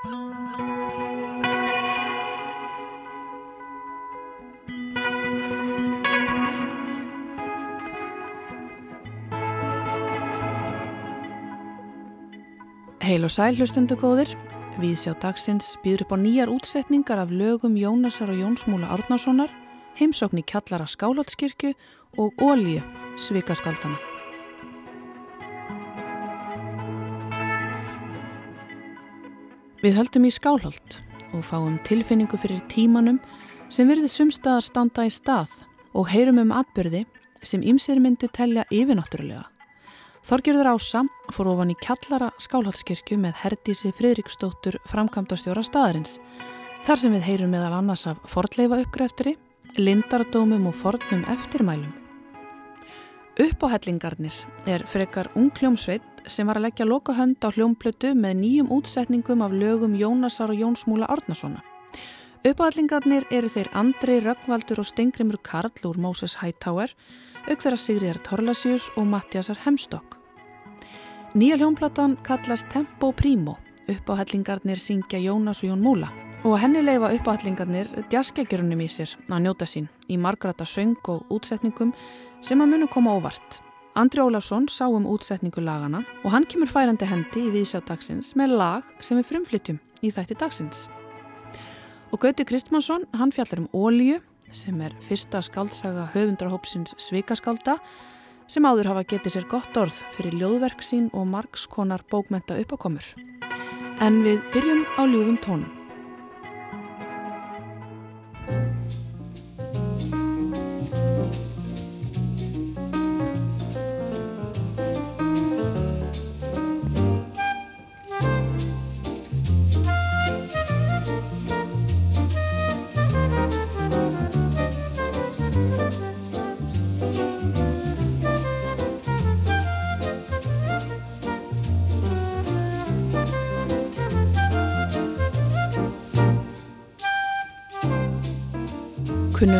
Heil og sæl hlustundu góðir, við sjá dagsins býður upp á nýjar útsetningar af lögum Jónasar og Jónsmúla Árnasonar, heimsókn í kjallara Skálhaldskirkju og Ólíu, Svikaskaldana. Við höldum í Skálhald og fáum tilfinningu fyrir tímanum sem verði sumstaðar standa í stað og heyrum um atbyrði sem ímsir myndu telja yfirnáttúrulega. Þorgjörður Ása fór ofan í kjallara skálhaldskirkju með Herdísi Fridriksdóttur framkvæmdastjóra staðarins. Þar sem við heyrum meðal annars af fordleifa uppgreftri, lindardómum og fornum eftirmælum. Uppáhellingarnir er frekar ung hljómsveit sem var að leggja loka hönd á hljómblötu með nýjum útsetningum af lögum Jónasar og Jónsmúla Árnasona. Uppáhellingarnir eru þeir Andrei Röggvaldur og Stengrimur Karl úr Moses Hightower auk þeirra Sigriðar Torlasjus og Mattiasar Hemstokk. Nýja hljónplatan kallast Tempo Primo, uppáhellingarnir syngja Jónas og Jón Múla og henni leifa uppáhellingarnir djaskækjurunum í sér að njóta sín í margrata söng og útsetningum sem að munu koma óvart. Andri Ólafsson sá um útsetningu lagana og hann kemur færandi hendi í viðsjá dagsins með lag sem við frumflytjum í þætti dagsins. Og Gauti Kristmansson, hann fjallar um ólíu sem er fyrsta skaldsaga höfundrahópsins Svikaskálda sem áður hafa getið sér gott orð fyrir ljóðverk sín og margskonar bókmenta uppakomur. En við byrjum á ljúfum tónum.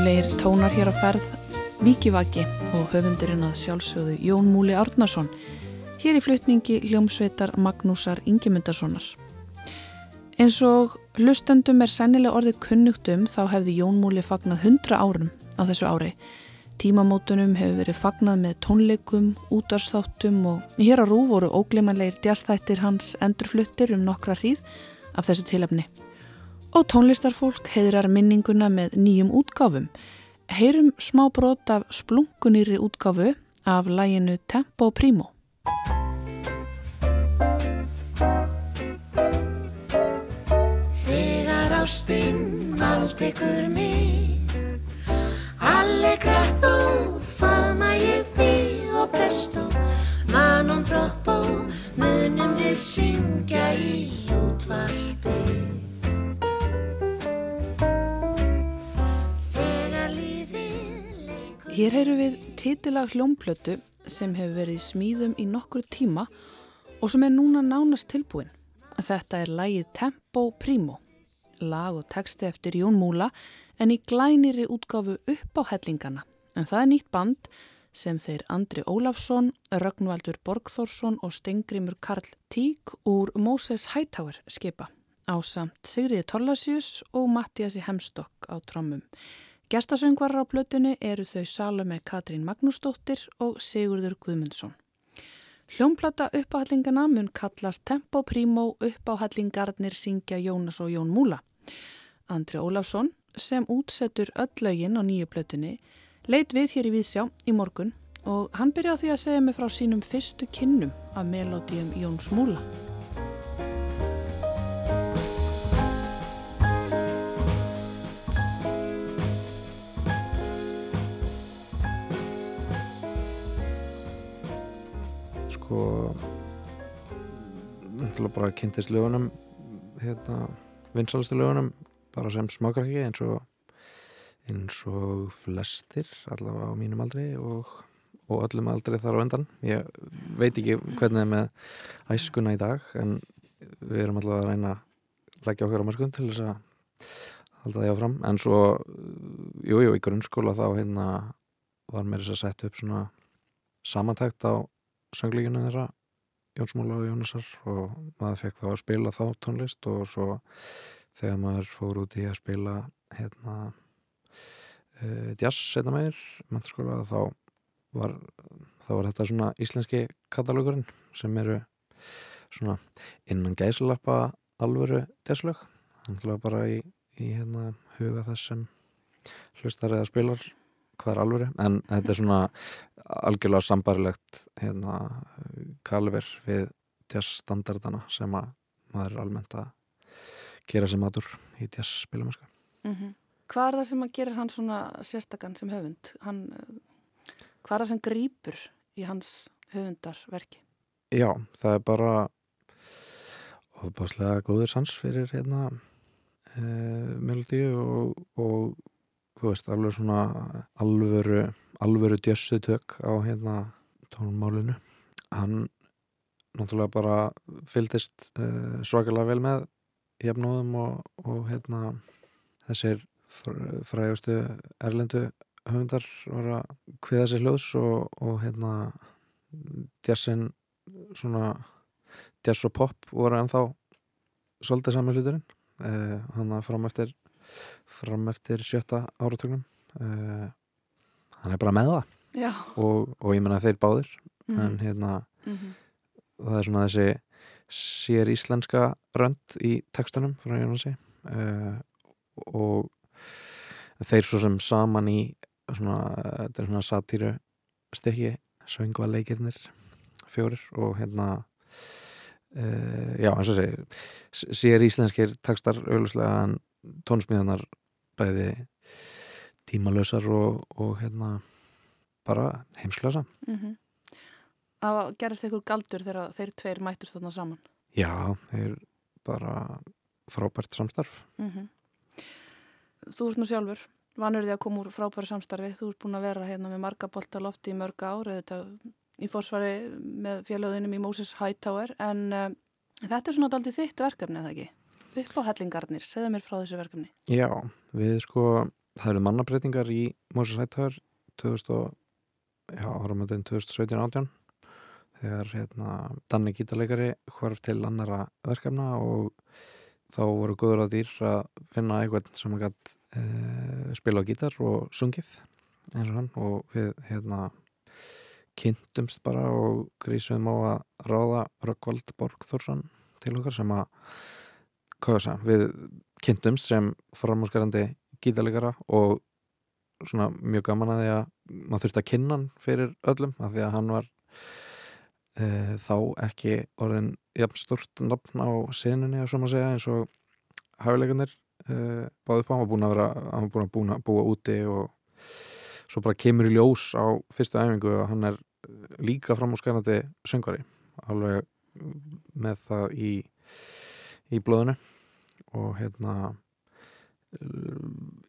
Kunnulegir tónar hér á ferð, Víkivaki og höfundurinn að sjálfsögðu Jón Múli Árnason, hér í flutningi hljómsveitar Magnúsar Ingemyndarssonar. Eins og hlustendum er sennilega orðið kunnugtum þá hefði Jón Múli fagnað 100 árum á þessu ári. Tímamótunum hefur verið fagnað með tónleikum, útvarsþáttum og hér á rú voru óglimanleir djastþættir hans endurfluttir um nokkra hríð af þessu tilefni og tónlistarfólk heiðrar minninguna með nýjum útgáfum. Heyrum smá brot af splungunýri útgáfu af læginu Tempo Primo. Þegar ástinn ykkur mig Allegretto, faðma ég þig og presto Manon troppo, munum við syngja í útvarpi Hér heyru við titilag hljómplötu sem hefur verið smíðum í nokkur tíma og sem er núna nánast tilbúin. Þetta er lægið Tempo Primo, lag og texti eftir Jón Múla en í glæniri útgáfu upp á hellingana. En það er nýtt band sem þeir Andri Ólafsson, Rögnvaldur Borgþórsson og Stengrimur Karl Tík úr Moses Hightower skipa á samt Sigriði Torlasjus og Mattiasi Hemstokk á trommum. Gestasöngvarar á blötunni eru þau Salome Katrín Magnúsdóttir og Sigurður Guðmundsson. Hljómplata uppáhallingana mun kallast Tempo Primo uppáhallingarnir syngja Jónas og Jón Múla. Andri Ólafsson sem útsettur öll lögin á nýju blötunni leit við hér í Vísjá í morgun og hann byrjaði því að segja mig frá sínum fyrstu kinnum af melodíum Jóns Múla. Sko bara kynntist lögunum hérna, vinsalastu lögunum bara sem smakar ekki eins og eins og flestir allavega á mínum aldri og, og öllum aldri þar á endan ég veit ekki hvernig það er með æskuna í dag en við erum allavega að reyna að leggja okkar á mörgum til þess að halda því áfram. En svo, jújú, jú, í grunnskóla þá hérna var mér þess að setja upp svona samantækt á sönglíkjunum þeirra Jónsmóla og Jónasar og maður fekk þá að spila þá tónlist og svo þegar maður fór út í að spila hérna uh, jazz setna meir menturskóla þá var þá var þetta svona íslenski katalókurinn sem eru svona innan gæslappa alvöru jazzlög. Þannig að bara í, í hérna huga þess sem hlustar eða spilar hvað er alvöru en þetta er svona algjörlega sambarilegt hérna kalver við jazzstandardana sem að maður er almennt að gera sem matur í jazzspilumösku mm -hmm. Hvað er það sem að gera hann svona sérstakann sem höfund? Hann, hvað er það sem grýpur í hans höfundarverki? Já, það er bara ofbáslega góður sans fyrir hérna e, melodíu og, og þú veist, alveg svona alvöru, alvöru djössu tök á hérna tónmálinu. Hann náttúrulega bara fyldist uh, svakalega vel með jafnóðum og, og hérna þessir frægustu erlendu höfundar var að kviða sér hljóðs og, og hérna jazzin svona jazz og pop voru ennþá svolítið sami hluturinn. Uh, hann að fram eftir fram eftir sjötta áratögnum uh, hann er bara með það og, og ég menna þeir báðir mm -hmm. en hérna mm -hmm. það er svona þessi sér íslenska rönd í tekstunum frá Jónasi uh, og þeir svo sem saman í svona, þetta er svona satíru stekki, söngvaleikirnir fjórir og hérna uh, já eins og segi sér íslenskir tekstar auðvuslega en tónsmíðanar bæði tímalösar og, og hérna bara heimsklasa mm -hmm. Það gerist einhver galdur þegar þeir tveir mætust þarna saman Já, þeir bara frábært samstarf mm -hmm. Þú ert nú sjálfur vanur því að koma úr frábæri samstarfi þú ert búin að vera hérna með marga bolta lofti í mörg ári þetta í fórsvari með félöðinum í Moses Hightower en uh, þetta er svona aldrei þitt verkefni eða ekki? Upp á hellingarnir, segðu mér frá þessu verkefni. Já, við sko það eru mannabreitingar í Moses Hightower 2000 já, áramöndin 2017-18 þegar hérna Danni gítarleikari hvarf til annara verkefna og þá voru góður á dýr að finna eitthvað sem að e, spila á gítar og sungið eins og hann og við hérna kynntumst bara og grísum á að ráða Rökkvald Borgþórsson til okkar sem að það við kynntumst sem framhúsgarandi gítarleikara og svona mjög gaman að því að maður þurfti að kynna hann fyrir öllum af því að hann var e, þá ekki orðin jafn stort nafn á að segja eins og hafileikandir e, báði upp á, hann var búin að vera var búin að, búin að búa úti og svo bara kemur í ljós á fyrstu æfingu og hann er líka framhúsgarandi söngari alveg með það í í blóðinu og hérna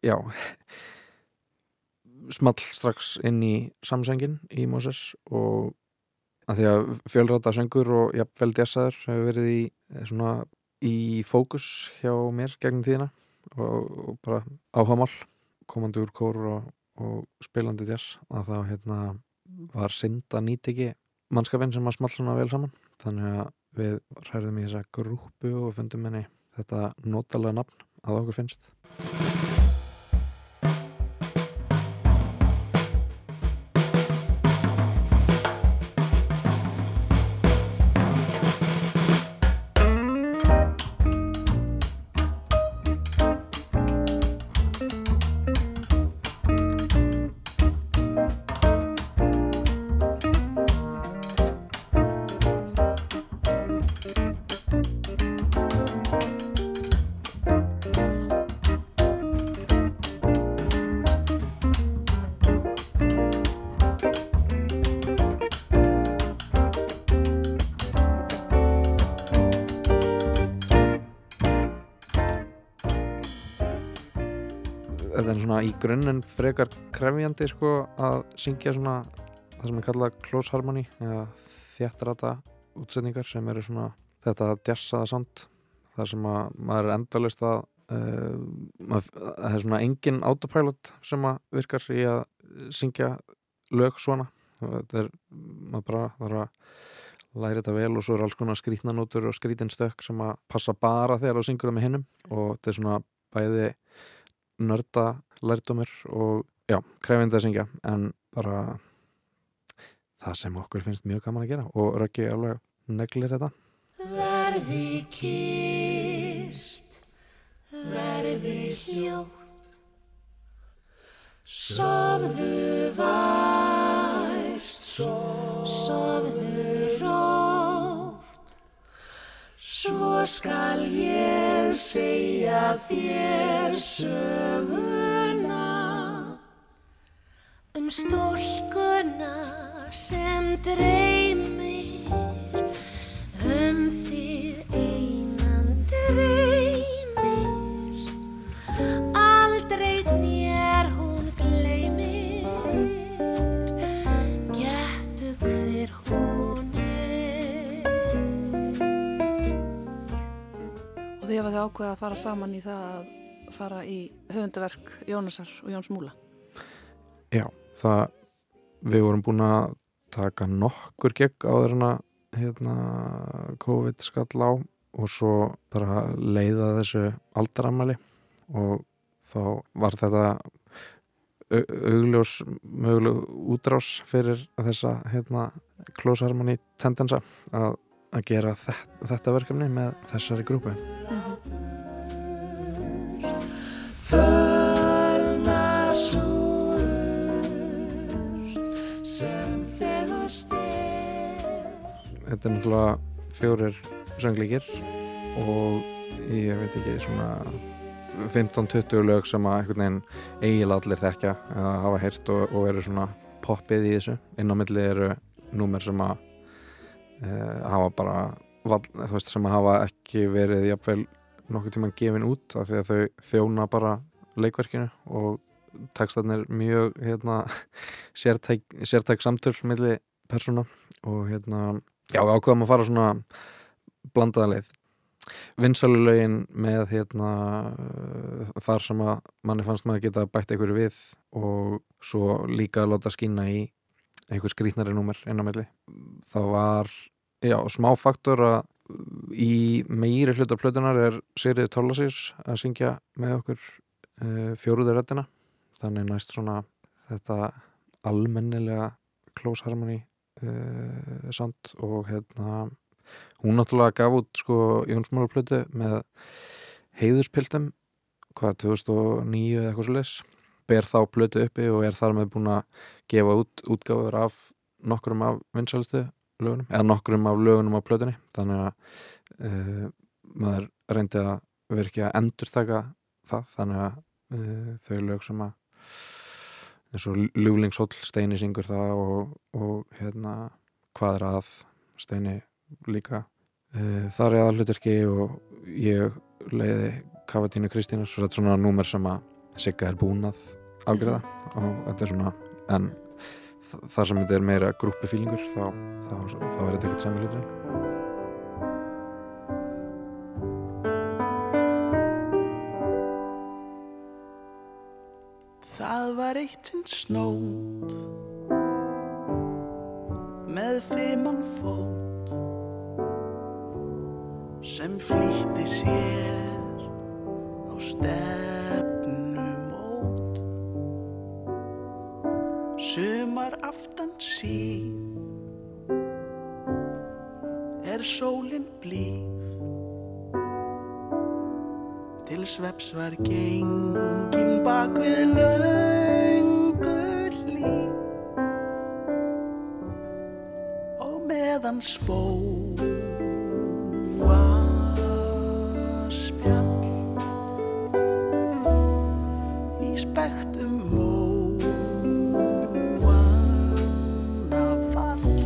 já small strax inn í samsengin í Moses og að því að fjölrata söngur og jafnvel djassaður hefur verið í svona í fókus hjá mér gegnum tíðina og, og bara áhagamál komandi úr kór og, og spilandi djass að það hérna var synd að nýti ekki mannskapin sem að small svona vel saman. Þannig að við ræðum í þessa grúpu og fundum henni þetta notalega nafn að okkur finnst í grunninn frekar krefjandi sko að syngja svona það sem er kallað close harmony eða þjættrata útsetningar sem eru svona þetta djassaða samt þar sem að maður er endalist að uh, maður, það er svona engin autopilot sem virkar í að syngja lög svona. Er maður bara þarf að læri þetta vel og svo er alls konar skrítnanótur og skrítinstökk sem að passa bara þegar þú syngur það með hinnum og þetta er svona bæði nörda lærdumir og já, krefindi að syngja en bara það sem okkur finnst mjög gaman að gera. Og Röggi alveg neglir þetta. Verði kýrt, verði hljótt. Sofðu vært, sofðu Svo skal ég segja þér söguna. Um stúlkuna sem dreymir Hefði þið ákveðið að fara saman í það að fara í höfundaverk Jónasar og Jóns Múla. Já, það við vorum búin að taka nokkur áður en að hérna, COVID skall á og svo bara leiða þessu aldaramæli og þá var þetta au- augljós möguleg útrás fyrir þessa hérna, close harmony tendensa að, að gera þetta, þetta verkefni með þessari grúpu Þetta er náttúrulega fjórir söngleikir og ég veit ekki svona 15-20 lög sem að einhvern veginn eiginlega allir þekkja eða hafa heyrt og, og eru svona poppið í þessu. Inn á milli eru númer sem að e, hafa bara þú veist, sem að hafa ekki verið jafnvel nokkuð tíma gefin út af því að þau þjóna bara leikverkinu og textarnir mjög hérna, sértæk, sértæk samtöl milli persóna og hérna já, við ákveðum að fara svona blandaða leið. Vinsalu lögin með hérna uh, þar sem að manni fannst maður geta bætt einhverju við og svo líka að láta skína í einhver skrítnari númer inn á milli. Það var, já, smá faktor að í meiri hlutar plötunar er Sigriði Tólasís að syngja með okkur uh, fjóruður röddina. Þannig næst svona þetta almennilega close harmony uh, sound og hérna hún náttúrulega gaf út sko Jónsmála plötu með heiðurspiltum hvað 2009 eða eitthvað svo leis ber þá plötu uppi og er þar með búin að gefa út útgáfur af nokkrum af vinsælstu lögunum eða nokkrum af lögunum á plötunni þannig að uh, maður reyndi að vera ekki að endurtaka það þannig að uh, þau lög sem að eins og ljúlingshóll Steini syngur það og, og hérna hvað er að Steini líka. Uh, þar er aðalhuturki og ég leiði Kavatínu Kristínar svo þetta er svona númer sem að Sigga er búin að afgreða og þetta er svona en þar sem þetta er meira grúpufílingur þá, þá, þá er þetta ekkert sami Það var eitt sinn snót. Með fiman fót. Sem flýtti sér á stefnumót. Sumar aftan sín. Er sólin blíð til sveps var gengin bak við löngu hlýð og meðan spóa spjall í spektum móana fall.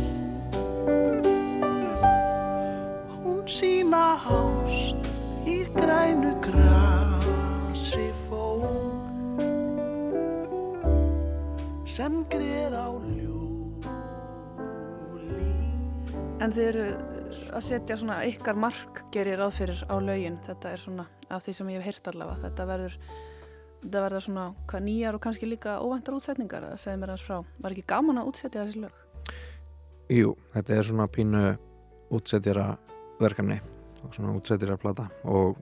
Hún sína hást í grænu sem grer á ljúli En þið eru að setja svona ykkar mark gerir ráð fyrir á laugin. Þetta er svona af því sem ég hef heyrt allavega. Þetta verður, þetta verður svona hvað nýjar og kannski líka óvæntar útsetningar að segja mér hans frá. Var ekki gaman að útsetja þessi lög? Jú, þetta er svona pínu útsetjara verkefni og svona útsetjara plata og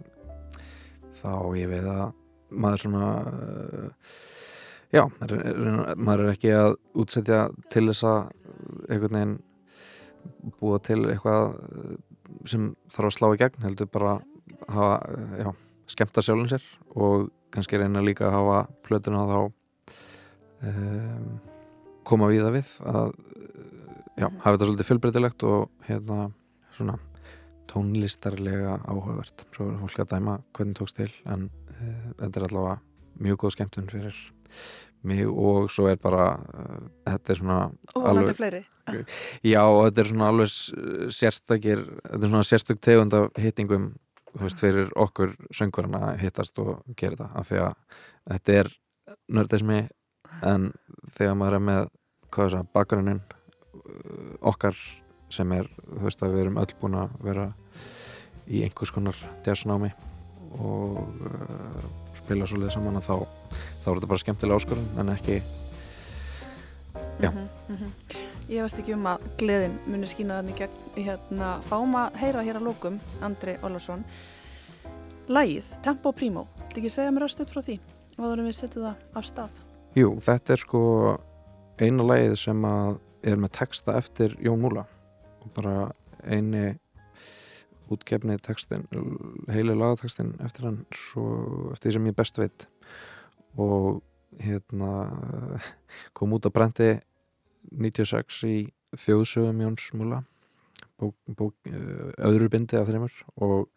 þá ég veið að maður svona uh, já, maður er ekki að útsetja til þess að einhvern veginn búa til eitthvað uh, sem þarf að slá í gegn heldur bara hafa, uh, já, skemmta sjálfum sér og kannski reyna líka að hafa plötuna þá um, koma við það við að já, hafa þetta svolítið fullbreytilegt og hérna svona tónlistarlega áhugavert. Svo er fólk að dæma hvernig tókst til en uh, þetta er allavega mjög góð skemmtun fyrir mig og svo er bara uh, þetta er svona og þetta er fleiri. Já og þetta er svona alveg sérstakir þetta er svona sérstök tegund af hittingum þú veist fyrir okkur söngurinn að hittast og gera þetta af því að þetta er nördismi en þegar maður er með hvað er það, bakgrunnin okkar sem er, þú veist að við erum öll búin að vera í einhvers konar jazznámi og uh, spila svolítið saman að þá, þá er þetta bara skemmtilega áskorun en ekki já. Mm -hmm, mm -hmm. Ég veist ekki um að gleðin muni skýna þannig gegn hérna, fáum að heyra hér að lókum Andri Ólarsson Lægið, Tempo Primo Þetta ekki segja mér ástuð frá því? Og þá erum við setjuð það af stað. Jú, þetta er sko eina lægið sem að er með texta eftir Jón Múla og bara eini útgefni textin heilu lagatekstin eftir hann svo eftir því sem ég best veit og hérna kom út að brendi 96 í þjóðsögum Jóns Múla bók, bók, eh, öðru bindi af þeimur og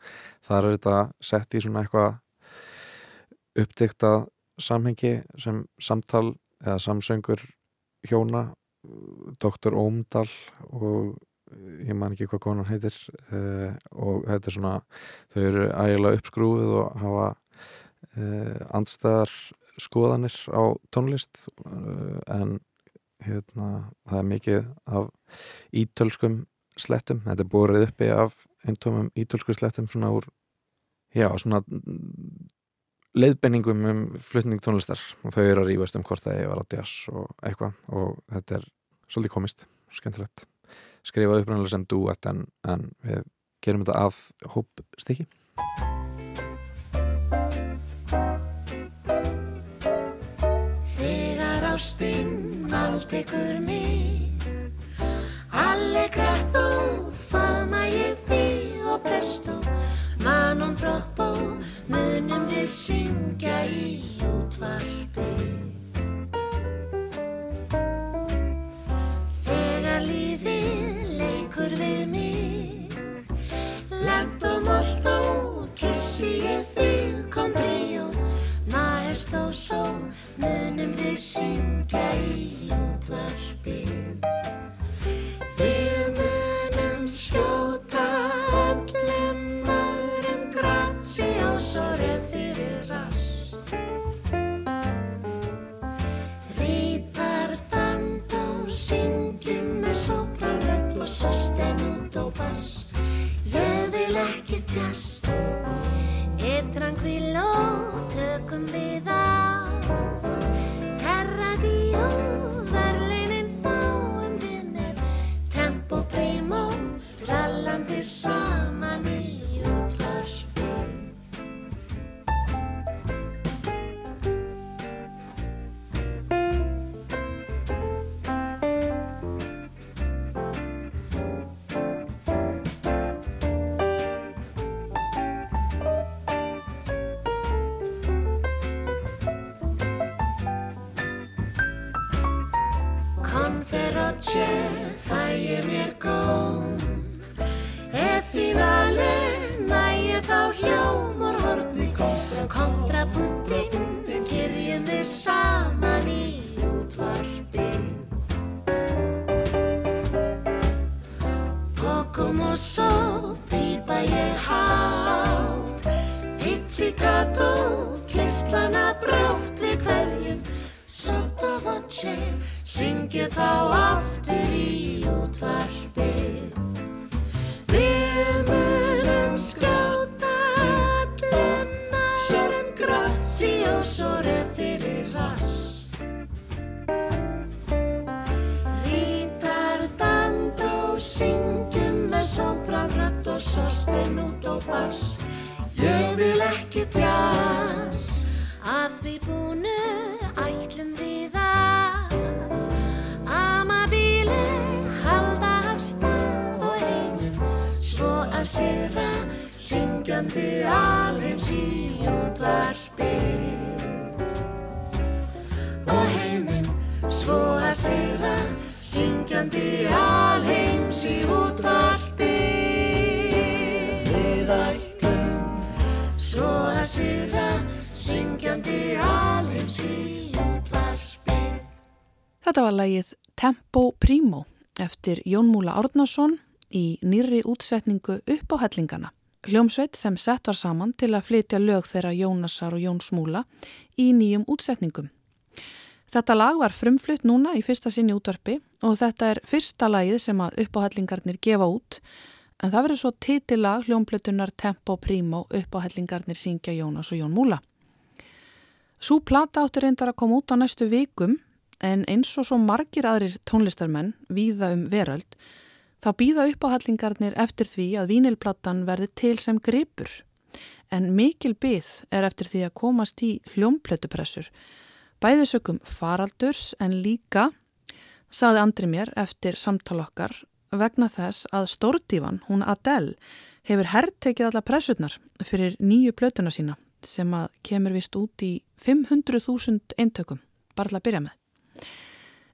þar er þetta sett í svona eitthvað uppdykta samhengi sem samtal eða samsöngur hjóna Dr. Ómdal og ég man ekki hvað konan heitir uh, og þetta er svona þau eru ægilega uppskrúið og hafa uh, andstæðar skoðanir á tónlist uh, en hérna það er mikið af ítölskum slettum, þetta er borið uppi af eintómum ítölsku slettum svona úr, já svona leiðbenningum um flutning tónlistar. Og þau eru að rýfast um hvort það er að jazz og eitthvað. Og þetta er svolítið komist, skemmtilegt. Skrifað uppræðanlega sem duett en, en við gerum þetta að hóp stykki Ástinn allt ykkur mig Allegretto faðma ég þig og presto Manon troppo munum við syngja í útvarpi munum við syngja í útvarpi look Tempo Primo eftir Jón Múla Árnason í nýri útsetningu upp á hellingana. Hljómsveit sem sett var saman til að flytja lög þeirra Jónasar og Jóns Múla í nýjum útsetningum. Þetta lag var frumflutt núna í fyrsta sinni útvarpi og þetta er fyrsta lagið sem að uppáhellingarnir gefa út en það verður svo titilag hljómblötunar Tempo Primo uppáhellingarnir syngja Jónas og Jón Múla. Sú plata átti reyndar að koma út á næstu vikum en eins og svo margir aðrir tónlistarmenn víða um veröld þá býða uppáhellingarnir eftir því að vínilplattan verði til sem gripur. En mikil byð er eftir því að komast í hljómplötupressur. Bæðisökum faraldurs en líka, saði Andri mér eftir samtal okkar, vegna þess að stórdífan, hún Adele, hefur herrtekið alla pressurnar fyrir nýju plötuna sína sem að kemur vist út í 500.000 eintökum, bara til að byrja með.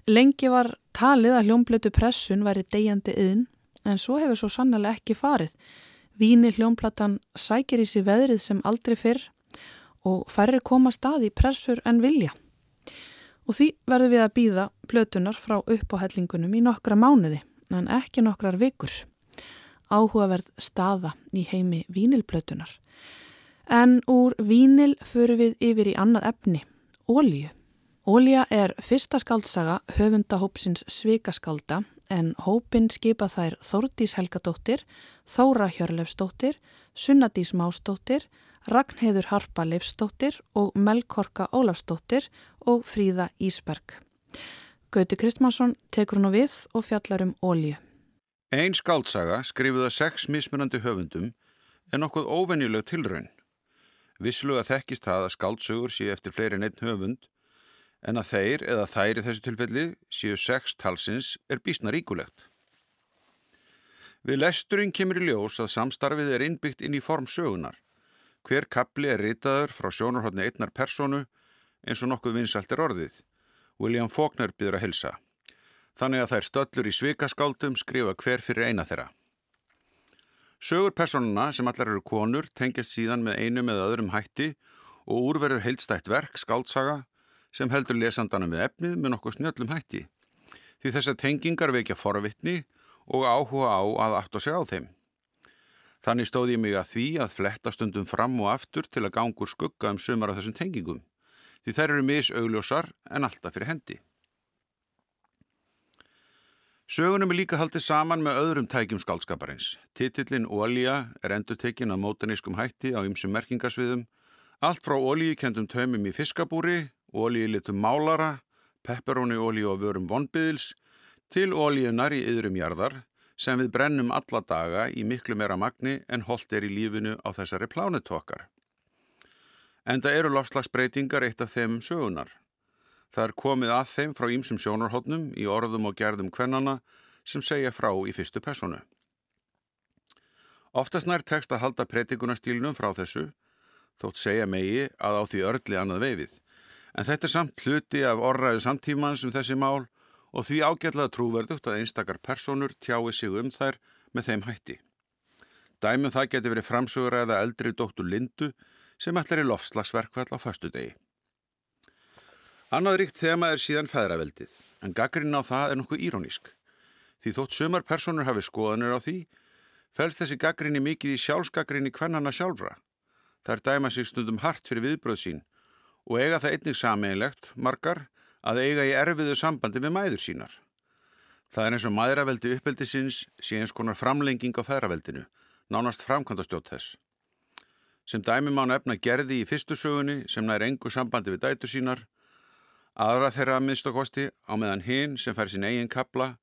Lengi var talið að hljómblötu pressun væri degjandi yðin, en svo hefur svo sannlega ekki farið. Víni hljómplatan sækir í sig veðrið sem aldrei fyrr og færri koma stað í pressur en vilja og því verður við að býða plötunar frá uppáhellingunum í nokkra mánuði en ekki nokkrar vikur. Áhugaverð staða í heimi vínilplötunar. En úr vínil förum við yfir í annað efni, ólíu. Ólíja er fyrsta skaldsaga höfundahópsins Svikaskalda en hópin skipa þær Þórdís Helgadóttir, Þóra Hjörlefsdóttir, Sunnadís Másdóttir, Ragnheður Harpa Leifsdóttir og Melkorka Ólafsdóttir og Fríða Ísberg. Gauti Kristmansson tekur á við og fjallar um ólíu. Einn skaldsaga skrifuða sex mismunandi höfundum er nokkuð óvenjuleg tilraun. Vissluga þekkist það að skaldsögur séu eftir fleiri neitt höfund en að þeir eða þær í þessu tilfelli séu sex talsins er bísna ríkulegt. Við lesturinn kemur í ljós að samstarfið er innbyggt inn í form sögunar. Hver kapli er ritaður frá sjónarhóttni einnar personu eins og nokkuð vinsalt er orðið. William Faulkner byrður að hilsa. Þannig að þær stöllur í svikaskáldum skrifa hver fyrir eina þeirra. Sögur personuna sem allar eru konur tengjast síðan með einu með öðrum hætti og úrverður heildstætt verk skáltsaga sem heldur lesandanum með efnið með nokkuð snjöllum hætti. Því þessar tengingar vekja forvitni og áhuga á að aft og segja á þeim. Þannig stóð ég mig að því að fletta stundum fram og aftur til að gangur skugga um sumar af þessum tengingum, því þær eru misaugljósar en alltaf fyrir hendi. Sögunum er líka haldið saman með öðrum tækjum skaldskaparins. Titillin Ólíja er endur tekinn að mótanískum hætti á ymsum merkingarsviðum, allt frá ólíukendum taumum í fiskabúri, ólíulitum málara, pepperóni ólíu og vörum vonbyðils, til ólíunar í yðrum jarðar, sem við brennum alla daga í miklu meira magni en holdt er í lífinu á þessari plánutokkar. Enda eru lofslagsbreytingar eitt af þeim sögunar. Það er komið að þeim frá ýmsum sjónarhóttnum í orðum og gerðum kvennana sem segja frá í fyrstu personu. Oftast nær tekst að halda predikunastílnum frá þessu, þótt segja megi að á því örli annað veifið. En þetta er samt hluti af orraðu samtímans um þessi mál og því ágætlega trúverdugt að einstakar personur tjái sig um þær með þeim hætti. Dæmum það geti verið framsugur eða eldri dóttur Lindu sem ætlar í lofslagsverkvall á fastu degi. Annað ríkt þema er síðan feðraveldið, en gaggrinn á það er nokkuð írónísk. Því þótt sumar personur hafi skoðanir á því, fælst þessi gaggrinni mikið í sjálfsgaggrinni kvennana sjálfra. Það er dæma sig stundum hart fyrir viðbröð sín og eiga það einnig sameinlegt, margar, að eiga í erfiðu sambandi við mæður sínar. Það er eins og mæðraveldi uppeldisins sé eins konar framlenging á feðraveldinu, nánast framkvæmdastjótt þess. Sem dæmi má nefna gerði í fyrstu sögunni sem nær engu sambandi við dætu sínar, aðra þeirra að minnstakosti á meðan hinn sem fær sín eigin kapla,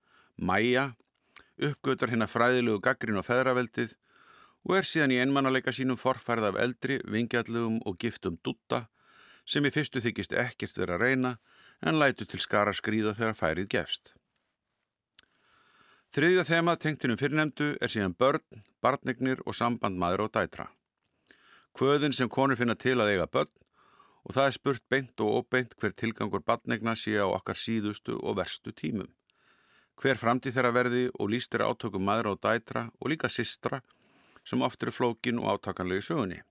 mæja, uppgötar hérna fræðilegu gaggrin á feðraveldið og er síðan í einmannalega sínum forfærð af eldri, vingjallugum og giftum dutta sem í fyrstu þykist ekkert vera að reyna en lætu til skara skrýða þegar færið gefst. Þriðja þema tengtinum fyrirnemdu er síðan börn, barnignir og samband maður og dætra. Kvöðin sem konur finna til að eiga börn og það er spurt beint og óbeint hver tilgangur barnigna sé á okkar síðustu og verstu tímum. Hver framtíð þeirra verði og lístir átökum maður og dætra og líka sistra sem oft eru flókin og átakanlegi sögunni.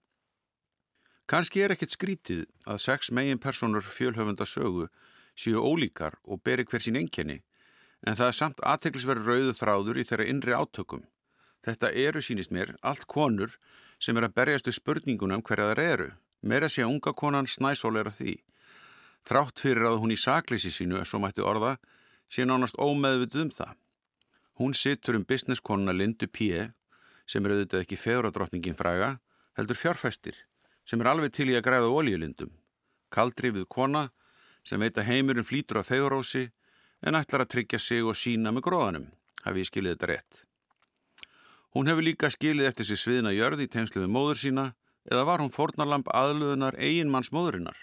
Kanski er ekkit skrítið að sex megin personur fjölhöfunda sögu séu ólíkar og beri hver sín enkenni, en það er samt aðteglisverð rauðu þráður í þeirra innri átökum. Þetta eru, sínist mér, allt konur sem er að berjast við spurningunum hverja þær eru. Meira sé að unga konan snæsól er að því. Þrátt fyrir að hún í sakleysi sínu, svo mætti orða, sé nánast ómeðvituð um það. Hún sittur um businesskonuna Lindu P sem er auðvitað ekki fegradrottningin fræga, heldur fjárfæstir, sem er alveg til í að græða oljulindum. Kaldrifið kona sem veit að heimurinn flýtur á fegurósi en ætlar að tryggja sig og sína með gróðanum, hafi ég skilið þetta rétt. Hún hefur líka skilið eftir sig sviðna jörði í tengslu við móður sína eða var hún fornarlamp aðluðunar eiginmanns móðurinnar.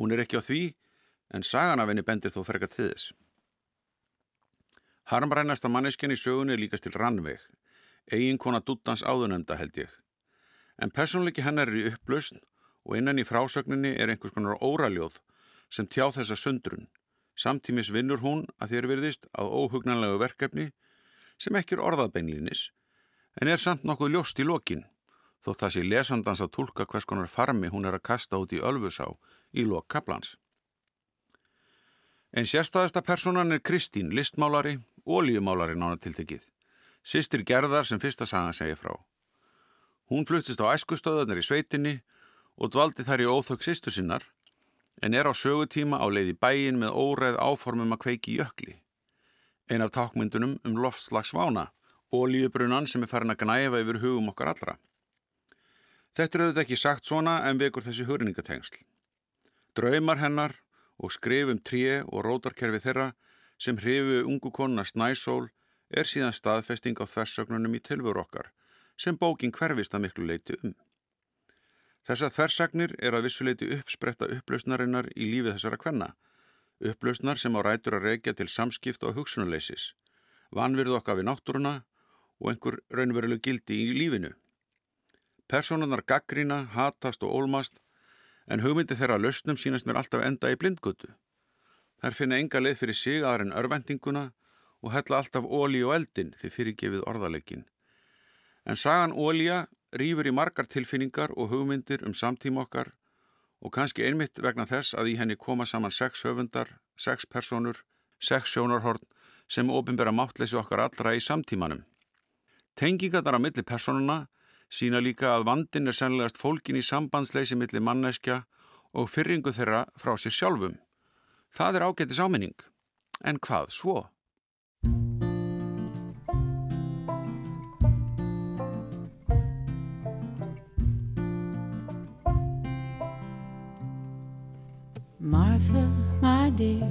Hún er ekki á því en sagan af henni bendir þó ferga til þess. Harmrænasta mannesken í sögunni líkast til rannveg eigin kona Duttans áðunemda held ég. En personleiki hennar er í upplausn og innan í frásögninni er einhvers konar óraljóð sem tjá þessa sundrun. Samtímis vinnur hún að þér virðist að óhugnanlegu verkefni sem ekki er orðaðbeinlínis en er samt nokkuð ljóst í lokin þótt það sé lesandans að tólka hvers konar farmi hún er að kasta út í Ölfusá í lok kaplans. En sérstæðasta personan er Kristín, listmálari, ólíumálari nánatiltekið. Sistir gerðar sem fyrsta sagan segir frá. Hún fluttist á æskustöðunar í sveitinni og dvaldi þær í óþökk sýstu sinnar en er á sögutíma á leiði bæin með óreð áformum að kveiki jökli. Ein af tákmyndunum um loftslagsvána og líðubrunnan sem er farin að gnæfa yfir hugum okkar allra. Þetta er auðvitað ekki sagt svona en vekur þessi hurningatengsl. Draumar hennar og skrifum tríi og rótarkerfi þeirra sem hrifu ungu konuna Snæsól er síðan staðfesting á þversögnunum í tilvöru okkar sem bókin hverfist að miklu leiti um. Þessar þversagnir er að vissuleiti uppspretta upplausnarinnar í lífið þessara kvenna, upplausnar sem á rætur að reykja til samskipta og hugsunarleisis, vanvirð okkar við náttúruna og einhver raunverulegu gildi í lífinu. Personunar gaggrína, hatast og ólmast, en hugmyndi þeirra lausnum sínast mér alltaf enda í blindgötu. Þær finna enga leið fyrir sig aðra en örvendinguna og hella alltaf óli og eldin því fyrirgefið orðalegin. En sagan ólja rýfur í margar tilfinningar og hugmyndir um samtíma okkar og kannski einmitt vegna þess að í henni koma saman sex höfundar, sex personur, sex sjónarhorn sem ofinbera máttleysi okkar allra í samtímanum. Tengingarnar á milli personuna sína líka að vandin er sennilegast fólkin í sambandsleysi milli manneskja og fyrringu þeirra frá sér sjálfum. Það er ágættis áminning. En hvað svo? Martha, my dear,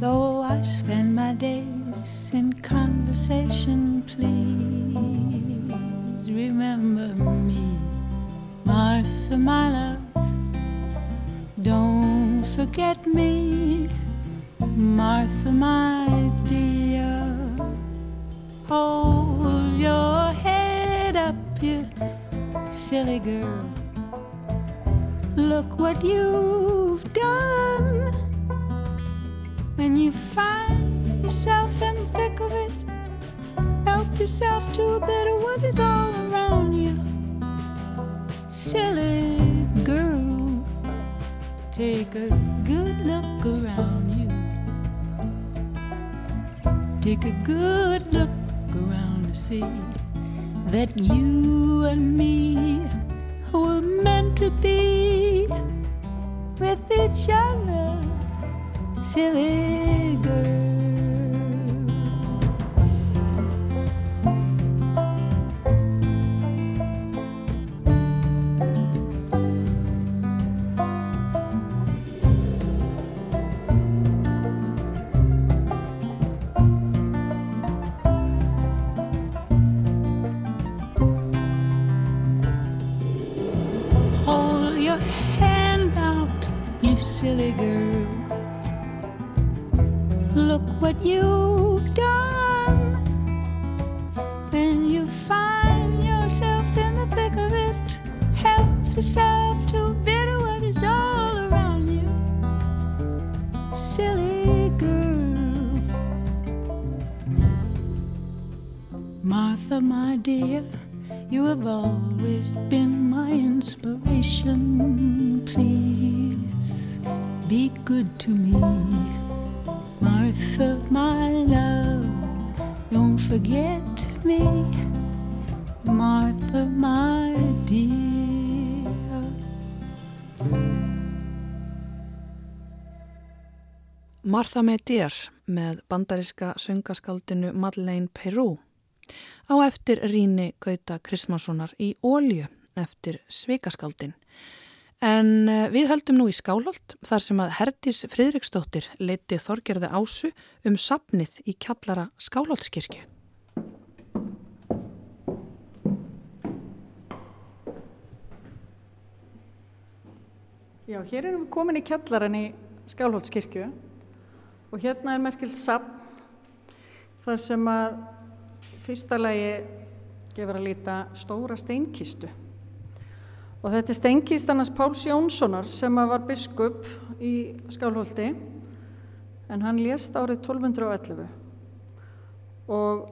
though I spend my days in conversation, please remember me. Martha, my love, don't forget me. Martha, my dear, hold your head up, you silly girl. Look what you've done. When you find yourself in the thick of it, help yourself to a bit of what is all around you. Silly girl, take a good look around you. Take a good look around to see that you and me were meant to be with each other, silly girl. Martha, my love, don't forget me. Martha, my dear. Martha með dér með bandaríska söngaskáldinu Madeleine Peru á eftir Ríni Gauta Kristmanssonar í Ólju eftir Svikaskaldin. En eh, við höldum nú í Skálholt þar sem að Herdís Fridriksdóttir leiti Þorgerði Ásu um sapnið í kjallara Skálholtskirkju. Já, hér erum við komin í kjallaran í Skálholtskirkju og hérna er merkilt sapn þar sem að fyrsta lagi gefur að líta stóra steinkistu og þetta er steinkistannars Páls Jónssonar sem var biskup í Skálholti en hann lést árið 1211 og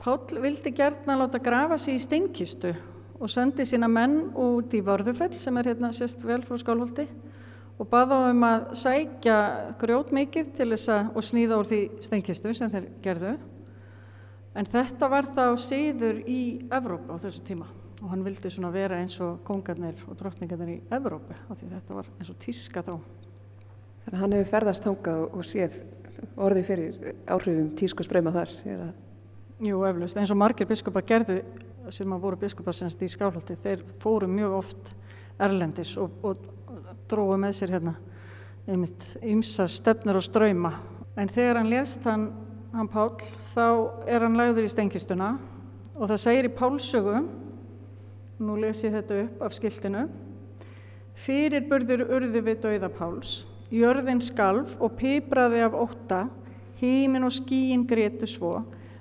Pál vildi gertna láta grafa sig í steinkistu og sendi sína menn út í Vörðufell sem er hérna sérst vel frá Skálholti og baða um að sækja grjót mikið til þess að og snýða úr því steinkistu sem þeir gerðu. En þetta var þá síður í Evrópa á þessu tíma og hann vildi svona vera eins og kongarnir og drottningarnir í Evrópu af því þetta var eins og tíska þá Þannig að hann hefur ferðast þangað og séð orðið fyrir áhrifum tísku ströyma þar. Eða... Jú, eflaust, eins og margir biskupar gerðu sem að voru biskupar semst í Skálholti þeir fóru mjög oft erlendis og, og dróðu með sér hérna einmitt ymsa stefnur og ströyma en þegar hann lést hann, hann Pál þá er hann lagður í stenkistuna og það segir í Pálsögu nú les ég þetta upp af skiltinu. Fyrirburður urði við dauða Páls. Jörðin skalf og pipraði af ótta. Hímin og skíin gretu svo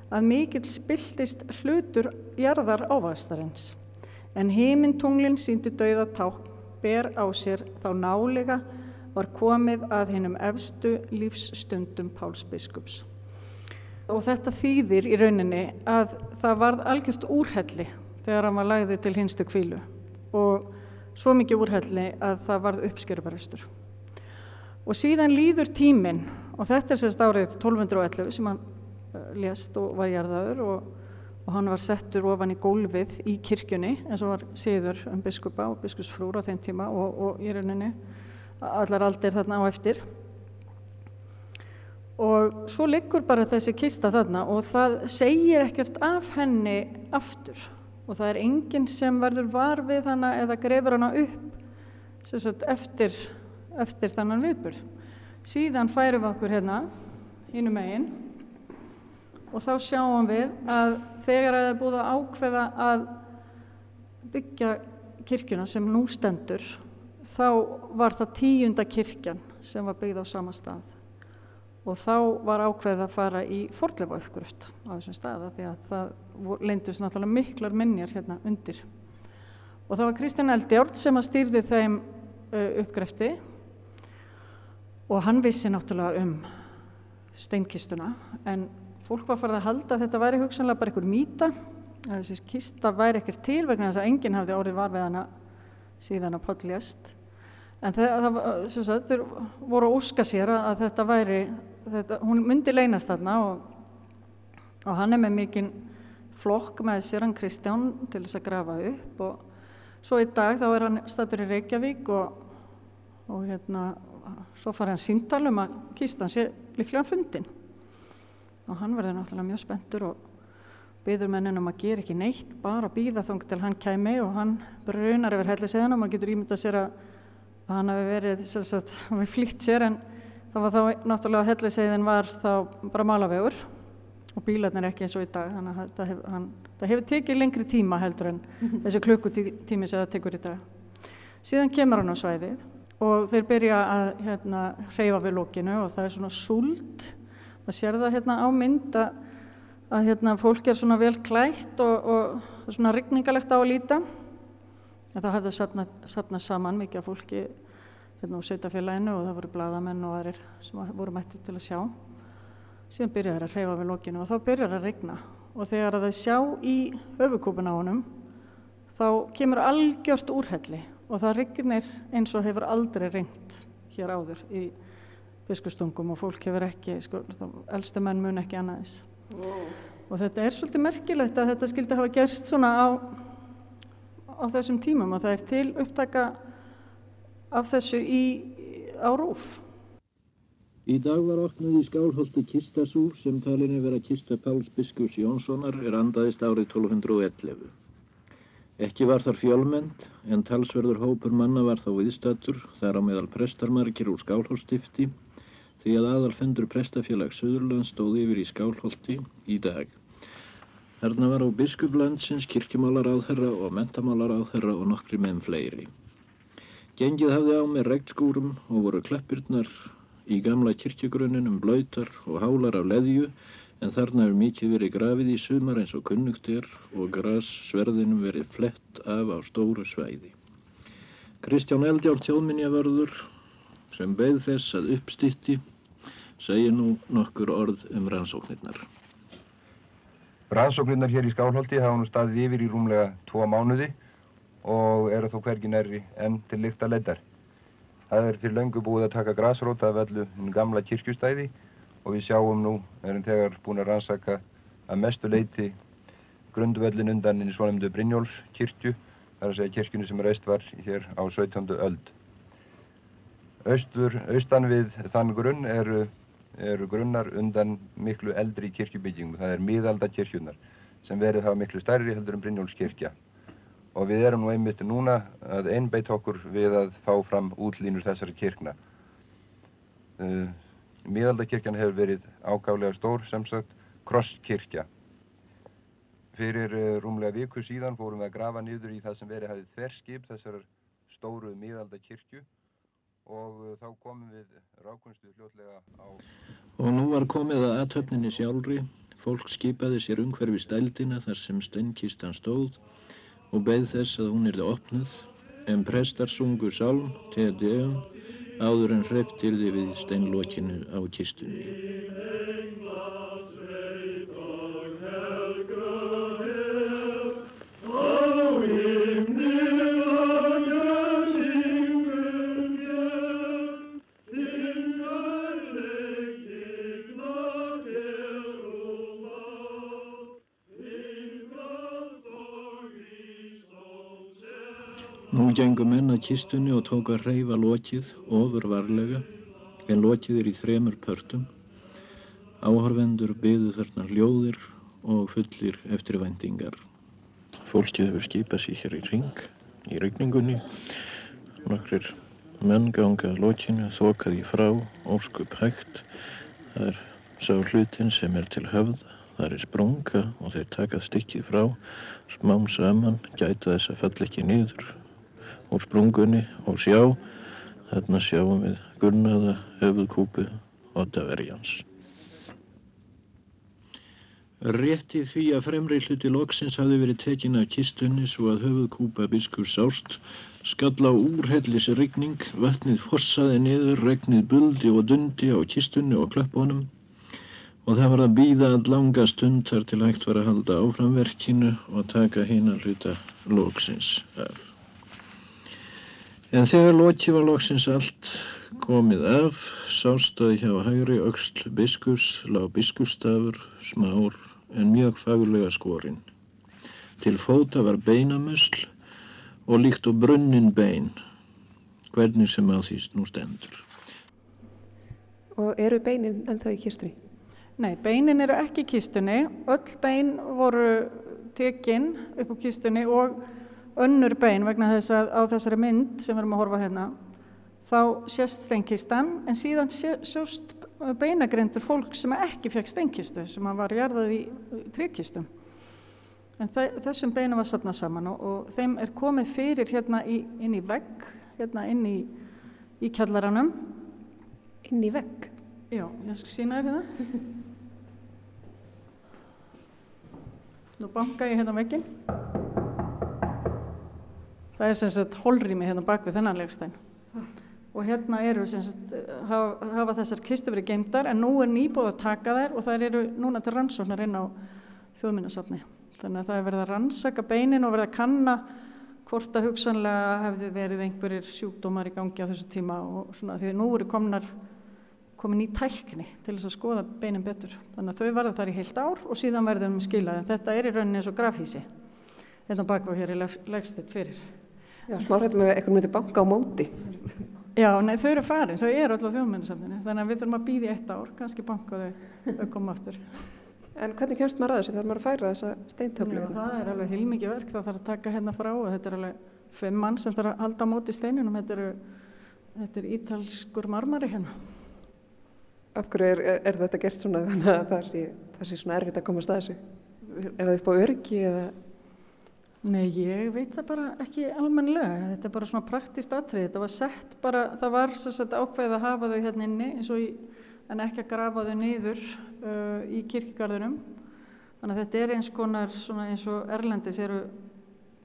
að mikill spiltist hlutur jarðar ávastarins en hímintunglinn síndi dauða ták ber á sér þá nálega var komið að hennum efstu lífsstundum Páls biskups. Og þetta þýðir í rauninni að það varð algjörst úrhelli þegar hann var lagðið til hinstu kvílu og svo mikið úrhelli að það varð uppskerubaristur. Og síðan líður tíminn og þetta er sérst árið 1211 sem hann uh, lést og var jarðaður og, og hann var settur ofan í gólfið í kirkjunni eins og var síður um biskupa og biskupsfrúr á þeim tíma og, og í rauninni allar aldir þarna á eftir. Og svo liggur bara þessi kista þarna og það segir ekkert af henni aftur og það er enginn sem verður var við hana eða grefur hana upp sagt, eftir, eftir þannan viðburð. Síðan færum við okkur hérna hínum megin og þá sjáum við að þegar það er búið að ákveða að byggja kirkjuna sem nú stendur þá var það tíunda kirkjan sem var byggð á sama stað og þá var ákveðið að fara í forlefa uppgruft á þessum staða því að það leindust náttúrulega miklar minnjar hérna undir. Og það var Kristján Eldjárd sem að stýrði þeim uppgrefti. Og hann vissi náttúrulega um steinkistuna en fólk var farið að halda að þetta væri hugsanlega bara einhver mýta að þessi kista væri ekkert til vegna þess að enginn hafði orðið var við hana síðan að Páll lést. En það, það sagt, voru að óska sér að þetta væri þetta, hún myndi leynast þarna og, og hann er með mikinn flokk með sér hann Kristján til þess að grafa upp og svo í dag þá er hann statur í Reykjavík og, og hérna svo fara hann síntal um að kistan sé líklega fundin og hann verður náttúrulega mjög spenntur og byður mennin um að gera ekki neitt bara býða þóng til hann kæmi og hann brunar yfir helliseðan og maður getur ímyndað sér að hann hafi verið sagt, við flýtt sér en það var þá náttúrulega helliseiðin var þá bara malavegur og bílarnir ekki eins og í dag þannig að það hefur, hann, það hefur tekið lengri tíma heldur en þessu klukkutími sem það tekur í dag. Síðan kemur hann á svæðið og þeir byrja að hérna, hreyfa við lókinu og það er svona súld. Maður sér það hérna á mynd að, að hérna, fólk er svona vel klætt og, og svona rigningalegt á að líta. En það sapnað, sapnað saman mikið af fólki hérna á sveitafélaginu og það voru bladamenn og aðrir sem voru mætti til að sjá síðan byrjar það að hreyfa við lókinu og þá byrjar það að regna og þegar það sjá í höfukúpun á honum þá kemur algjört úrhelli og það regnir eins og hefur aldrei regnt hér áður í biskustungum og fólk hefur ekki, sko, elstu menn mun ekki annaðis. Wow. Og þetta er svolítið merkilegt að þetta skildi hafa gerst svona á, á þessum tímum og það er til upptaka af þessu í, á rúf. Í dag var opnuð í skálholti kistasúr sem talinni vera kista Páls Biskus Jónssonar er andaðist árið 1211. Ekki var þar fjölmend, en talsverður hópur manna var þá viðstatur, þar á meðal prestarmarkir úr skálholtstifti, því að aðalfendur prestafélag Suðurland stóð yfir í skálholti í dag. Þarna var á biskuplandsins kirkjumálar áþherra og mentamálar áþherra og nokkri meðn fleiri. Gengið hafði á með regnskúrum og voru kleppirnar í gamla kirkjugrunninum blöytar og hálar af leðju, en þarna hefur mikið verið grafið í sumar eins og kunnugt er og grassverðinum verið flett af á stóru svæði. Kristján Eldjárn þjóðminjavörður sem beð þess að uppstýtti segir nú nokkur orð um rannsóknirnar. Rannsóknirnar hér í Skálholti hafa nú staðið yfir í rúmlega tvo mánuði og eru þó hvergi nærri enn til lykta leddar. Það er fyrir löngu búið að taka grasróta af öllu gamla kirkjustæði og við sjáum nú, erum þegar búin að rannsaka að mestu leiti grundvöllin undan inn í svonumdu Brynjóls kirkju, þar að segja kirkjunu sem reist var hér á 17. öld. Austur, austan við þann grunn eru, eru grunnar undan miklu eldri kirkjubyggingum, það er miðalda kirkjunar sem verið hafa miklu stærri heldur en Brynjóls kirkja. Og við erum nú einmitt núna að einbeitt okkur við að fá fram útlínur þessari kirkna. Uh, Miðaldakirkjan hefur verið ágálega stór, sem sagt, krosskirkja. Fyrir uh, rúmlega viku síðan fórum við að grafa niður í það sem verið hafið þverskip þessar stóru miðaldakirkju og uh, þá komum við rákunstu hljótlega á... Og nú var komið að aðtöfninni sjálfri, fólk skipaði sér umhverfi stældina þar sem steinkistan stóð og beð þess að hún erði opnuð, en prestar sungu sálm, Te Deum, áður en hreftirði við steinlokinu á kistunni. Nú gengur menn að kistunni og tók að reyfa lokið ofur varlega en lokið er í þremur pörtum. Áhörvendur byðu þarna hljóðir og fullir eftir vendingar. Fólkið hefur skipað sér hér í ring, í regningunni. Nokkrir menn ganga að lokinu, þokað í frá, óskup hægt. Það er sá hlutin sem er til höfða. Það er sprunga og þeir taka stikkið frá, smám saman, gæta þess að falla ekki niður úr sprungunni og sjá þarna sjáum við gulnaða höfuðkúpu Ottaverjans. Rétti því að fremri hluti loksins hafi verið tekin af kistunni svo að höfuðkúpa biskur sást, skall á úrhellis regning, vatnið fossaði niður, regnið buldi og dundi á kistunni og klöppunum og það var að býða að langa stund þar til hægt var að halda áframverkinu og taka hinn að hluta loksins af. En þegar loki var loksins allt komið af, sástaði hjá hægri auksl biskus, lág biskustafur, smár en mjög faglega skorinn. Til fóta var beinamusl og líkt og brunnin bein, hvernig sem að því nú stendur. Og eru beinin ennþá í kistunni? Nei, beinin eru ekki í kistunni, öll bein voru tekinn upp á kistunni og önnur bein vegna þess að á þessari mynd sem við erum að horfa hérna þá sést steinkistan en síðan sjóst beinagrindur fólk sem ekki fekk steinkistu sem var jarðað í tryggkistum en þessum beina var sapnað saman og, og þeim er komið fyrir hérna í, inn í vegg hérna inn í, í kjallaranum. Inn í vegg? Já, ég skal sína þér hérna. Nú banka ég hérna veggin. Það er sem sagt holrými hérna bak við þennan legstein. Og hérna eru sem sagt, hafa, hafa þessar kistu verið geimdar en nú er nýbúið að taka þær og þær eru núna til rannsóknar inn á þjóðminnasafni. Þannig að það er verið að rannsaka beinin og verið að kanna hvort að hugsanlega hefði verið einhverjir sjúkdómar í gangi á þessu tíma og svona því nú eru komnar komin í tækni til þess að skoða beinin betur. Þannig að þau verða þar í heilt ár og síðan verðum við skilað. En þetta er í rauninni eins og grafhísi. Þetta bakvað hér í legstitt fyrir. Já, smárættum við eitthvað myndi banka á móti. Já, nei, þau eru farin. Þau eru alltaf þjóðmennisafninu. Þannig að við þurfum að býði eitt ár, kannski banka þau að koma aftur. En hvernig kemst maður að þessu þegar maður að færa þessa steintöflu? Já, það er alveg heilmikið verk. Það þarf að taka hérna frá og þetta er alveg fimm mann sem þarf að halda á móti steininum. Þetta, eru, þetta er ítalskur marmari hérna. Af hverju er, er, er þetta gert svona þannig að það sé, það sé svona erfitt að komast að þessu? Er það upp á öryggi eða? Nei, ég veit það bara ekki almenlega. Þetta er bara svona praktist atrið. Þetta var sett bara, það var sérstaklega ákveðið að hafa þau hérna inni í, en ekki að grafa þau niður uh, í kirkigarðunum. Þannig að þetta er eins konar svona eins og Erlendis eru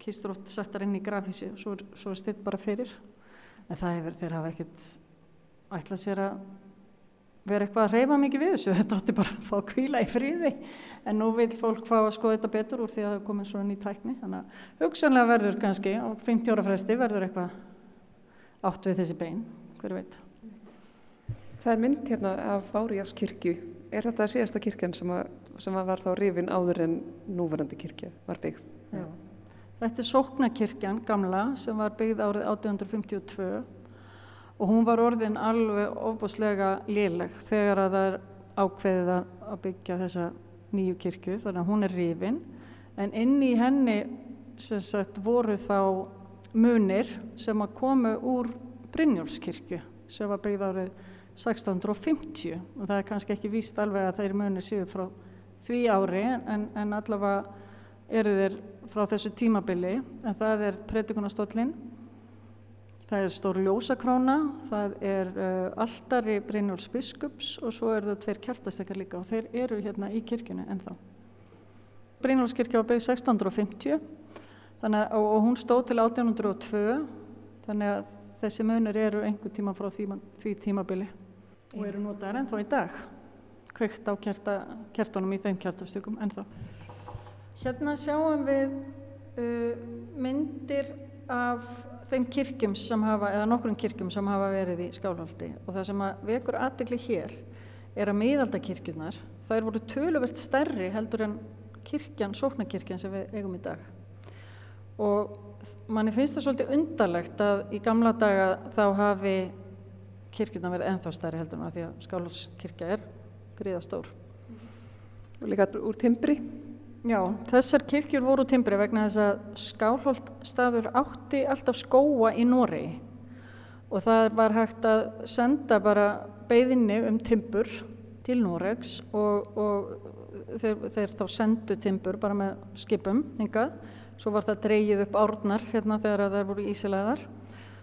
kistur oft settar inn í grafísi og svo, svo er stilt bara fyrir. En það hefur þeir hafa ekkert ætlað sér að vera eitthvað að reyfa mikið við þessu, þetta átti bara að fá að kvíla í fríði en nú vil fólk fá að skoða þetta betur úr því að það er komin svona ný tækni. Þannig að hugsanlega verður kannski á 50 ára fresti verður eitthvað átt við þessi bein, hver veit. Það er mynd hérna af Fáriás kirkju er þetta síðasta kirkjan sem, að, sem að var þá rifin áður en núverandi kirkja var byggð? Já. Þetta er Sóknakirkjan gamla sem var byggð árið 1852 og hún var orðin alveg ofbúslega léleg þegar að það er ákveðið að byggja þessa nýju kirkju þannig að hún er rifin. En inn í henni sagt voru þá munir sem að komu úr Brynjólfskirkju sem var byggð árið 1650 og það er kannski ekki víst alveg að þeir munir séu frá því ári en, en allavega eru þeir frá þessu tímabili. En það er predikunastóllin Það er stór ljósakrána, það er uh, aldari Brynjóls biskups og svo eru það tveir kjartastekar líka og þeir eru hérna í kirkjunu ennþá. Brynjóls kirkja var byggð 1650 að, og, og hún stóð til 1802 þannig að þessi munir eru einhver tíma frá því, því tímabili og eru notaðar ennþá í dag. Kveikt á kjarta, kjartunum í þeim kjartastökum ennþá. Hérna sjáum við uh, myndir af þeim kirkjum sem hafa, eða nokkrum kirkjum sem hafa verið í skálhaldi og það sem að vekur aðdegli hér er að miðaldakirkjunar, þær voru töluvert stærri heldur en kirkjan, sóknarkirkjan sem við eigum í dag. Og manni finnst það svolítið undarlegt að í gamla daga þá hafi kirkjuna verið enþá stærri heldur en að því að skálhaldskirkja er gríðastór og líka úr timbri Já, þessar kirkjur voru timbri vegna þess að Skálholt átti alltaf skóa í Noregi. Og það var hægt að senda bara beðinni um timbur til Noregs og, og þeir, þeir þá sendu timbur bara með skipum hingað, svo var það dreyið upp árnar hérna þegar það voru ísilegaðar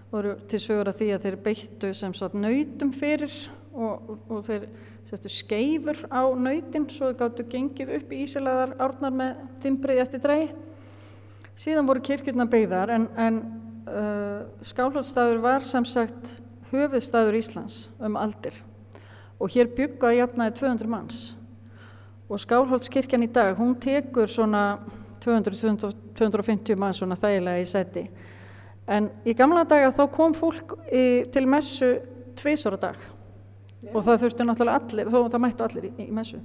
voru til sögur að því að þeir beittu sem sagt nautum fyrir og, og þeir sestu, skeifur á nautin svo þau gáttu gengið upp í Ísilaðar árnar með timbrið eftir drei. Síðan voru kirkjurna beigðar en, en uh, Skálhaldstæður var sem sagt höfuðstæður Íslands um aldir. Og hér byggaði jafnaði 200 manns. Og Skálhaldskirkjan í dag hún tekur svona 200-250 manns svona þægilega í seti en í gamla daga þá kom fólk í, til messu tvísor á dag og það þurfti náttúrulega allir, þó það mættu allir í, í messu.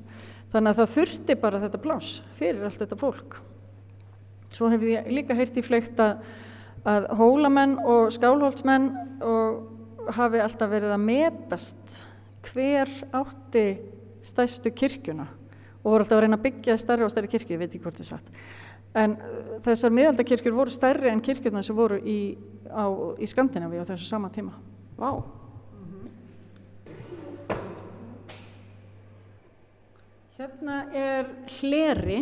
Þannig að það þurfti bara þetta blás fyrir allt þetta fólk. Svo hef ég líka heyrt í fleikt að, að hólamenn og skálholtsmenn og hafi alltaf verið að metast hver átti stæstu kirkjuna og voru alltaf að reyna að byggja stærri og stærri kirkju, ég veit ekki hvort það er satt. En uh, þessar miðaldakirkjur voru stærri en kirkjurna sem voru í, í Skandinavíu á þessu sama tíma. Vá! Wow. Hérna er hleri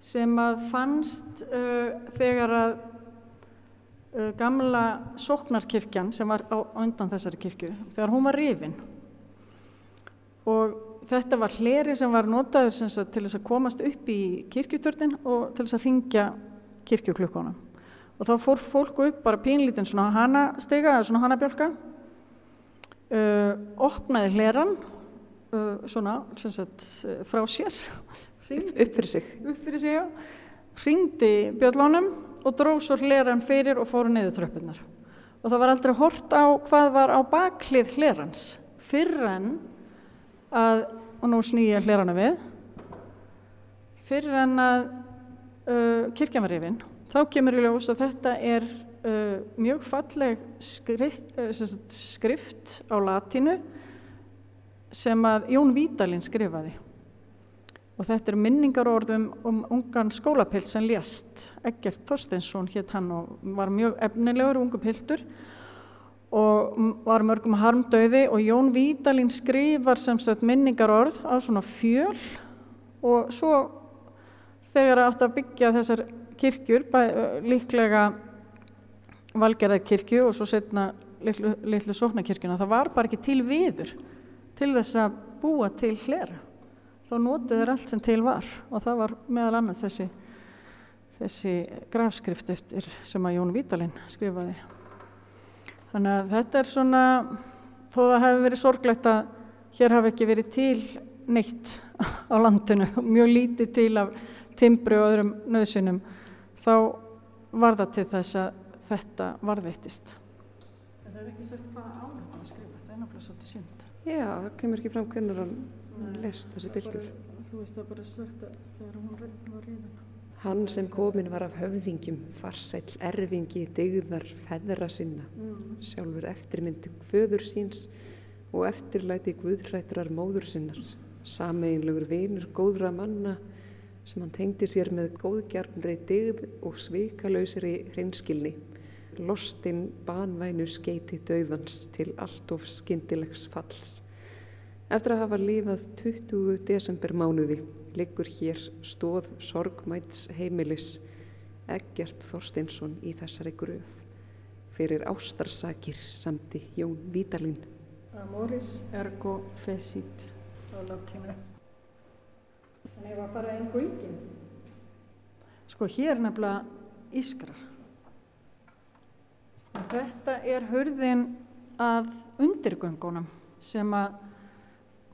sem að fannst uh, þegar að uh, gamla sóknarkirkjan sem var á undan þessari kirkju þegar hún var rifin. Og þetta var hleri sem var notaður sem sagt, til þess að komast upp í kirkjutörnin og til þess að ringja kirkjuklukkonum og þá fór fólk upp bara pínlítinn svona hanastega eða svona hanabjálka uh, opnaði hleran uh, svona sem sagt, uh, frá sér. Upp fyrir sig. upp fyrir sig, já. Ringdi bjöllunum og dróð svo hleran fyrir og fóru niður tröppunar og það var aldrei hort á hvað var á baklið hlerans. Fyrr en að, og nú snýja hlerana við fyrr en að uh, kirkjan var rifin þá kemur í ljós að þetta er uh, mjög falleg skrift, uh, skrift á latínu sem að Jón Vítalinn skrifaði. Og þetta er minningarorðum um ungan skólapilt sem lést. Eggert Þorsteinsson hétt hann og var mjög efnilegur ungu piltur og var mörgum harmdauði og Jón Vítalín skrifar sem sagt minningarorð á svona fjöl og svo þegar átt að byggja þessar kirkjur líklega valgerða kirkju og svo setna litlu, litlu sóknarkirkjuna það var bara ekki til viður til þess að búa til hlera. Þá notuðu þeir allt sem til var og það var meðal annars þessi þessi grafskrift eftir sem að Jón Vítalinn skrifaði. Þannig að þetta er svona þó það hefði verið sorglegt að hér hafi ekki verið til neitt á landinu mjög lítið til af timbri og öðrum nöðsynum þá var það til þess að þetta varðveittist. Það er ekki sett hvað ánum að skrifa, það er náttúrulega svolítið synd Já, það kemur ekki fram hvernig hann lest þessi piltur. Þú veist það bara sagt að þegar hún var reyðin Hann sem komin var af höfðingjum, farsæll erfingi, dygðar, feðra sinna, sjálfur eftirmynd föður síns og eftirlæti guðrættrar móður sinnar, sameinlegur vinur góðra manna sem hann tengdi sér með góðgjarnri dygð og svikalausri hreinskilni, lostinn banvænu skeiti döðans til allt of skyndilegs falls. Eftir að hafa lifað 20 desember mánuði liggur hér stóð sorgmæts heimilis Eggert Þorsteinsson í þessari gröf. Fyrir ástarsakir samti Jón Vítalín. Amoris ergo fecit á latínu. En ég var að fara einn göngin. Sko hér nefnilega ískrar. Og þetta er hurðin að undirgöngunum sem að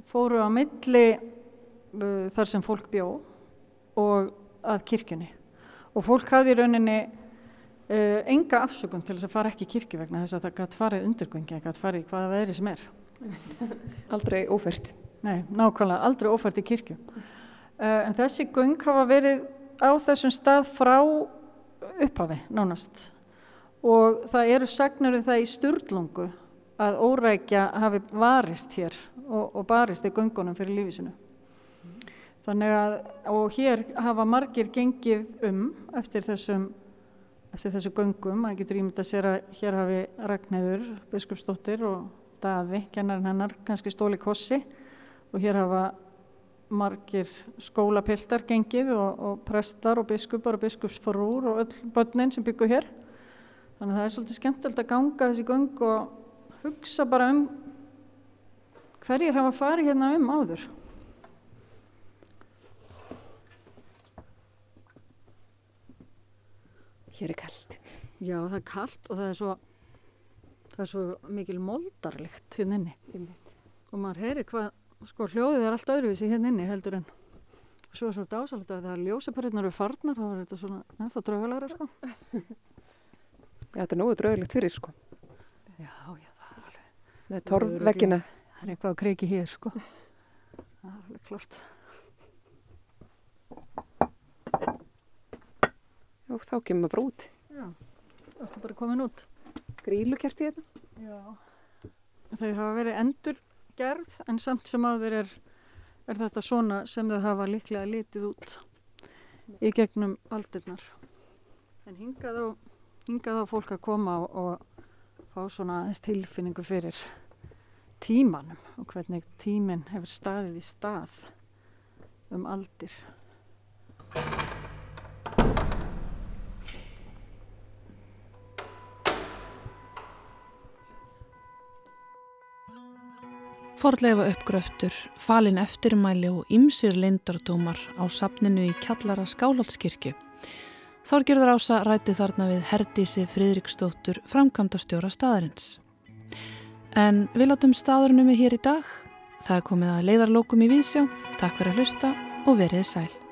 fóru á milli uh, þar sem fólk bjó og að kirkjunni. Og fólk hafði í rauninni uh, enga afsökun til þess að fara ekki í kirkju vegna þess að það gætt farið undirgöngi, það gætt farið hvaða veðri sem er. Aldrei ófært. Nei, nákvæmlega, aldrei ófært í kirkju. Uh, en þessi göng hafa verið á þessum stað frá upphafi, nánast. Og það eru sagnur um það í Sturlungu að órækja hafi varist hér og, og barist í göngunum fyrir lífisinu. Þannig að, og hér hafa margir gengið um eftir þessum, eftir þessu göngum, að getur ímynda sér að hér hafi Ragnheiður, biskupsdóttir og Daði, kennarinn hennar, kannski stóli kossi og hér hafa margir skólapiltar gengið og, og prestar og biskupar og biskupsforúr og öll börnin sem byggu hér. Þannig að það er svolítið skemmtilegt að ganga þessi göng og hugsa bara um hverjir hafa farið hérna um áður. Hér er kallt. Já, það er kallt og það er svo, það er svo mikil moldarlegt hérna inni. Og maður heyrir hvað, sko hljóðið er allt öðruvísi hérna inni heldur en svo er svo dásalegt að þegar ljósaperurnar eru farnar þá er þetta svona ennþá draugalega sko. Já, þetta er nógu draugilegt fyrir, sko. Já, já, það er alveg, Með torfveggina. það er eitthvað að kreiki hér sko. Það er alveg klart. Og þá kemur maður bara út. Já, það ertu bara komin út. Grílukerti hérna. Já. Þau hafa verið endur gerð en samt sem áður er, er þetta svona sem þau hafa líklega litið út í gegnum aldirnar. En hingað á, hingað á fólk að koma og, og fá svona þess tilfinningu fyrir tímanum og hvernig tíminn hefur staðið í stað um aldir. Forleifa uppgröftur, falin eftirmæli og ymsir lindardómar á sapninu í Kjallara Skálhaldskirkju Þorgjörður ása ræti þarna við Herdísi Fridriksdóttur framkvæmdastjóra staðarins. En við látum staðurinnum við hér í dag. Það er komið að leiðarlókum í vísjá. Takk fyrir að hlusta og verið sæl.